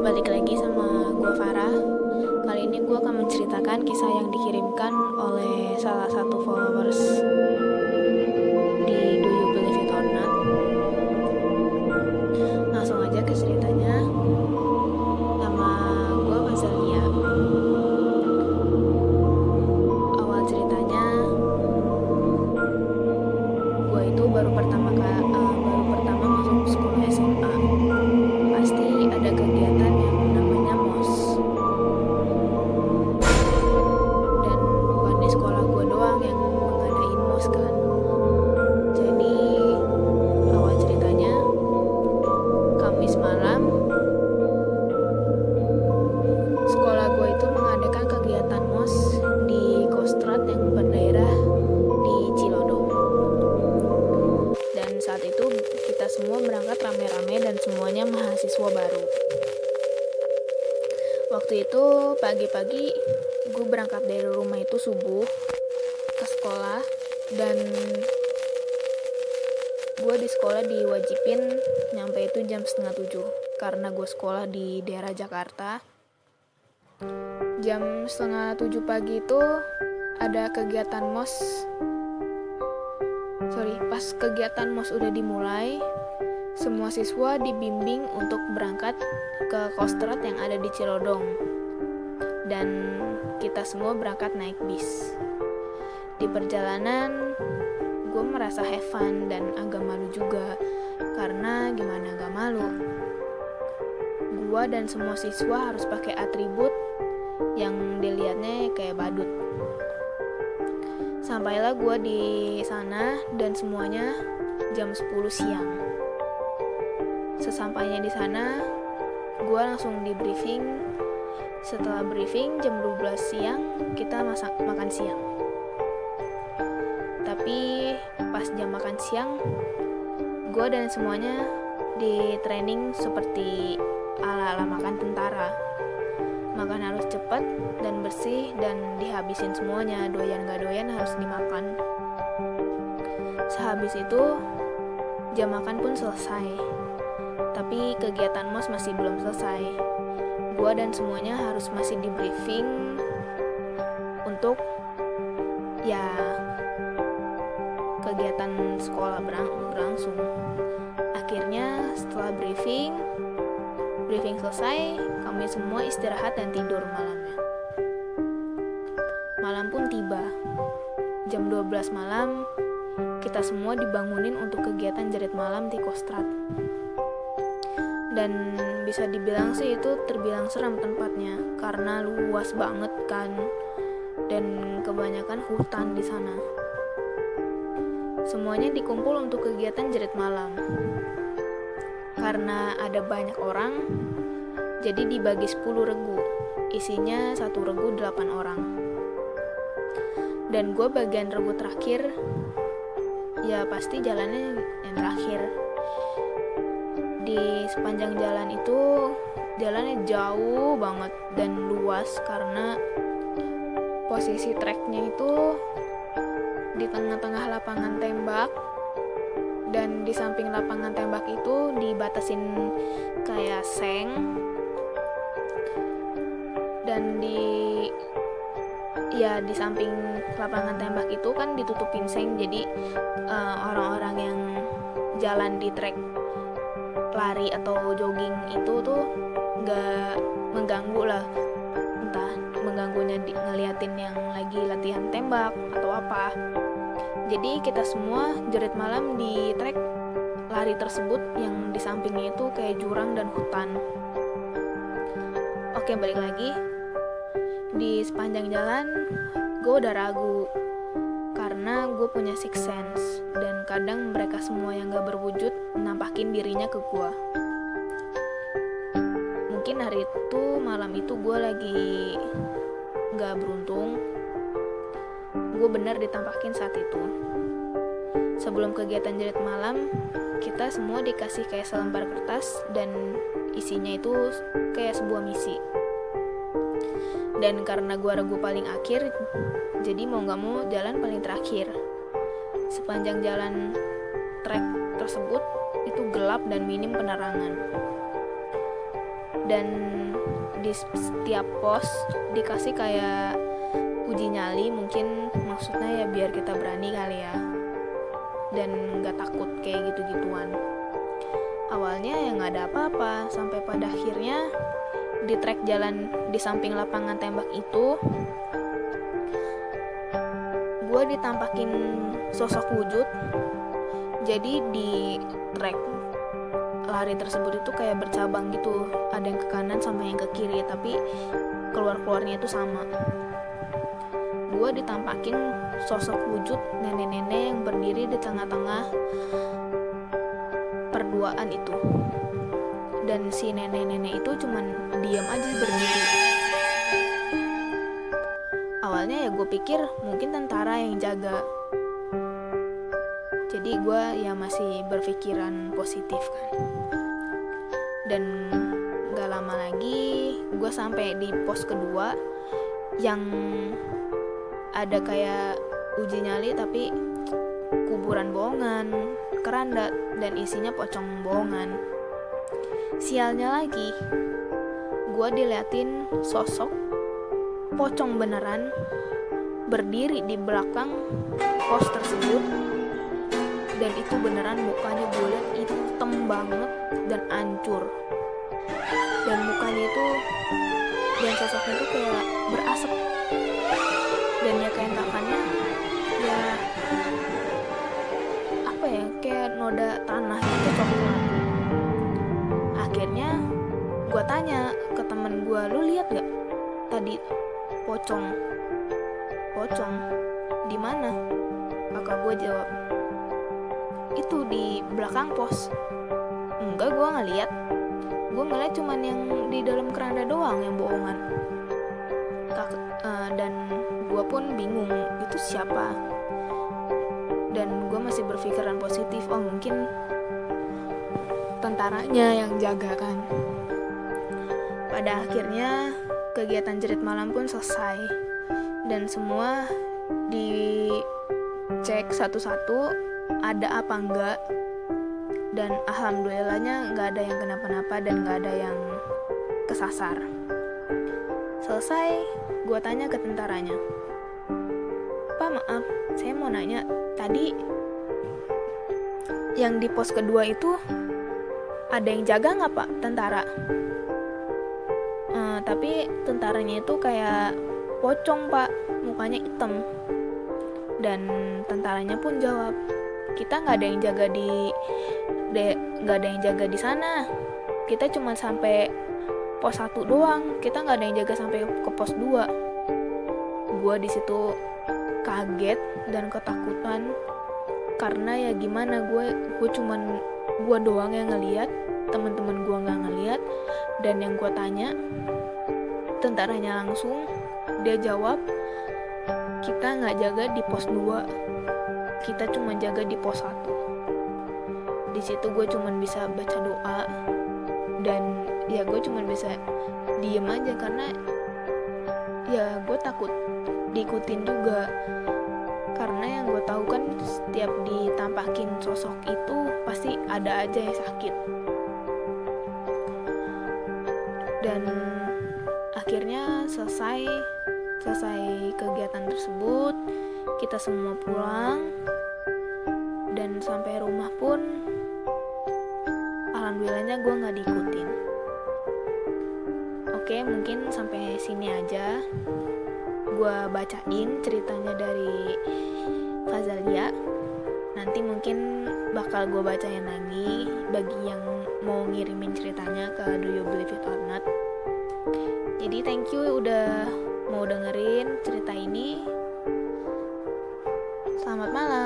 Balik lagi sama gue Farah. Kali ini gue akan menceritakan kisah yang dikirimkan oleh salah satu followers di Do You Believe It or Not. Langsung aja ke ceritanya. Nama gue Fazalia. Awal ceritanya, gue itu baru pertama kali semua berangkat rame-rame dan semuanya mahasiswa baru. Waktu itu pagi-pagi gue berangkat dari rumah itu subuh ke sekolah dan gue di sekolah diwajibin nyampe itu jam setengah tujuh karena gue sekolah di daerah Jakarta. Jam setengah tujuh pagi itu ada kegiatan mos sorry pas kegiatan mos udah dimulai semua siswa dibimbing untuk berangkat ke Kostrad yang ada di Cilodong. Dan kita semua berangkat naik bis. Di perjalanan gue merasa have fun dan agak malu juga. Karena gimana gak malu? Gue dan semua siswa harus pakai atribut yang dilihatnya kayak badut. Sampailah gue di sana dan semuanya jam 10 siang. Sesampainya di sana, gue langsung di briefing. Setelah briefing jam 12 siang, kita masak makan siang. Tapi pas jam makan siang, gue dan semuanya di training seperti ala-ala makan tentara makan harus cepat dan bersih dan dihabisin semuanya doyan gak doyan harus dimakan sehabis itu jam makan pun selesai tapi kegiatan mos masih belum selesai gua dan semuanya harus masih di briefing untuk ya kegiatan sekolah berang berlangsung akhirnya setelah briefing briefing selesai, kami semua istirahat dan tidur malamnya. Malam pun tiba. Jam 12 malam, kita semua dibangunin untuk kegiatan jerit malam di Kostrad. Dan bisa dibilang sih itu terbilang seram tempatnya karena luas banget kan. Dan kebanyakan hutan di sana. Semuanya dikumpul untuk kegiatan jerit malam. Karena ada banyak orang jadi dibagi 10 regu. Isinya satu regu 8 orang. Dan gue bagian regu terakhir ya pasti jalannya yang terakhir di sepanjang jalan itu jalannya jauh banget dan luas karena posisi treknya itu di tengah-tengah lapangan tembak dan di samping lapangan tembak itu dibatasin kayak seng dan di ya di samping lapangan tembak itu kan ditutupin seng jadi orang-orang uh, yang jalan di trek lari atau jogging itu tuh nggak mengganggu lah. Entah mengganggunya di, ngeliatin yang lagi latihan tembak atau apa. Jadi kita semua jerit malam di trek lari tersebut yang di sampingnya itu kayak jurang dan hutan. Oke balik lagi. Di sepanjang jalan gue udah ragu karena gue punya six sense dan kadang mereka semua yang gak berwujud nampakin dirinya ke gue. Mungkin hari itu malam itu gue lagi gak beruntung gue benar ditampakin saat itu. Sebelum kegiatan jerit malam, kita semua dikasih kayak selembar kertas dan isinya itu kayak sebuah misi. Dan karena gue ragu paling akhir, jadi mau gak mau jalan paling terakhir. Sepanjang jalan trek tersebut itu gelap dan minim penerangan. dan di setiap pos dikasih kayak uji nyali mungkin maksudnya ya biar kita berani kali ya dan nggak takut kayak gitu-gituan awalnya ya nggak ada apa-apa sampai pada akhirnya di trek jalan di samping lapangan tembak itu gue ditampakin sosok wujud. Jadi di trek lari tersebut itu kayak bercabang gitu. Ada yang ke kanan sama yang ke kiri tapi keluar-keluarnya itu sama. Gue ditampakin sosok wujud nenek-nenek yang berdiri di tengah-tengah perduaan itu. Dan si nenek-nenek itu cuman diam aja berdiri pikir mungkin tentara yang jaga. Jadi gue ya masih berpikiran positif kan. Dan gak lama lagi gue sampai di pos kedua yang ada kayak uji nyali tapi kuburan bohongan keranda dan isinya pocong bohongan. Sialnya lagi gue diliatin sosok pocong beneran berdiri di belakang pos tersebut. Dan itu beneran mukanya gue liat hitam banget dan ancur dan mukanya itu dan sosoknya itu kayak berasap. Dan ya kayak takannya ya apa ya kayak noda tanah gitu coklat. Akhirnya gue tanya ke temen gue lu lihat gak tadi pocong pocong di mana? Kakak gue jawab. Itu di belakang pos. Enggak gue ngeliat gue ngeliat cuman yang di dalam keranda doang yang bohongan. Kak, uh, dan gue pun bingung itu siapa? Dan gue masih berpikiran positif oh mungkin tentaranya yang jaga kan? Pada akhirnya kegiatan jerit malam pun selesai dan semua dicek satu-satu ada apa enggak. Dan alhamdulillahnya nggak ada yang kenapa-napa dan nggak ada yang kesasar. Selesai gue tanya ke tentaranya. Pak maaf saya mau nanya tadi yang di pos kedua itu ada yang jaga nggak pak tentara? Uh, tapi tentaranya itu kayak pocong pak. Mukanya hitam. Dan tentaranya pun jawab kita nggak ada yang jaga di nggak ada yang jaga di sana. Kita cuma sampai pos satu doang. Kita nggak ada yang jaga sampai ke pos 2 gue di situ kaget dan ketakutan karena ya gimana gue gue cuman gue doang yang ngeliat teman-teman gue nggak ngeliat. Dan yang gue tanya tentaranya langsung dia jawab kita nggak jaga di pos 2 kita cuma jaga di pos 1 di situ gue cuma bisa baca doa dan ya gue cuma bisa diem aja karena ya gue takut diikutin juga. Karena yang gue tahu kan setiap ditampakin sosok itu pasti ada aja yang sakit. Dan akhirnya selesai selesai kegiatan tersebut kita semua pulang dan sampai rumah pun alhamdulillahnya gue nggak diikutin. Oke mungkin sampai sini aja. Gue bacain ceritanya dari Fazalia. Nanti mungkin bakal gue bacain lagi bagi yang mau ngirimin ceritanya ke Do You Believe It or Not. Jadi thank you udah mau dengerin cerita ini. Selamat malam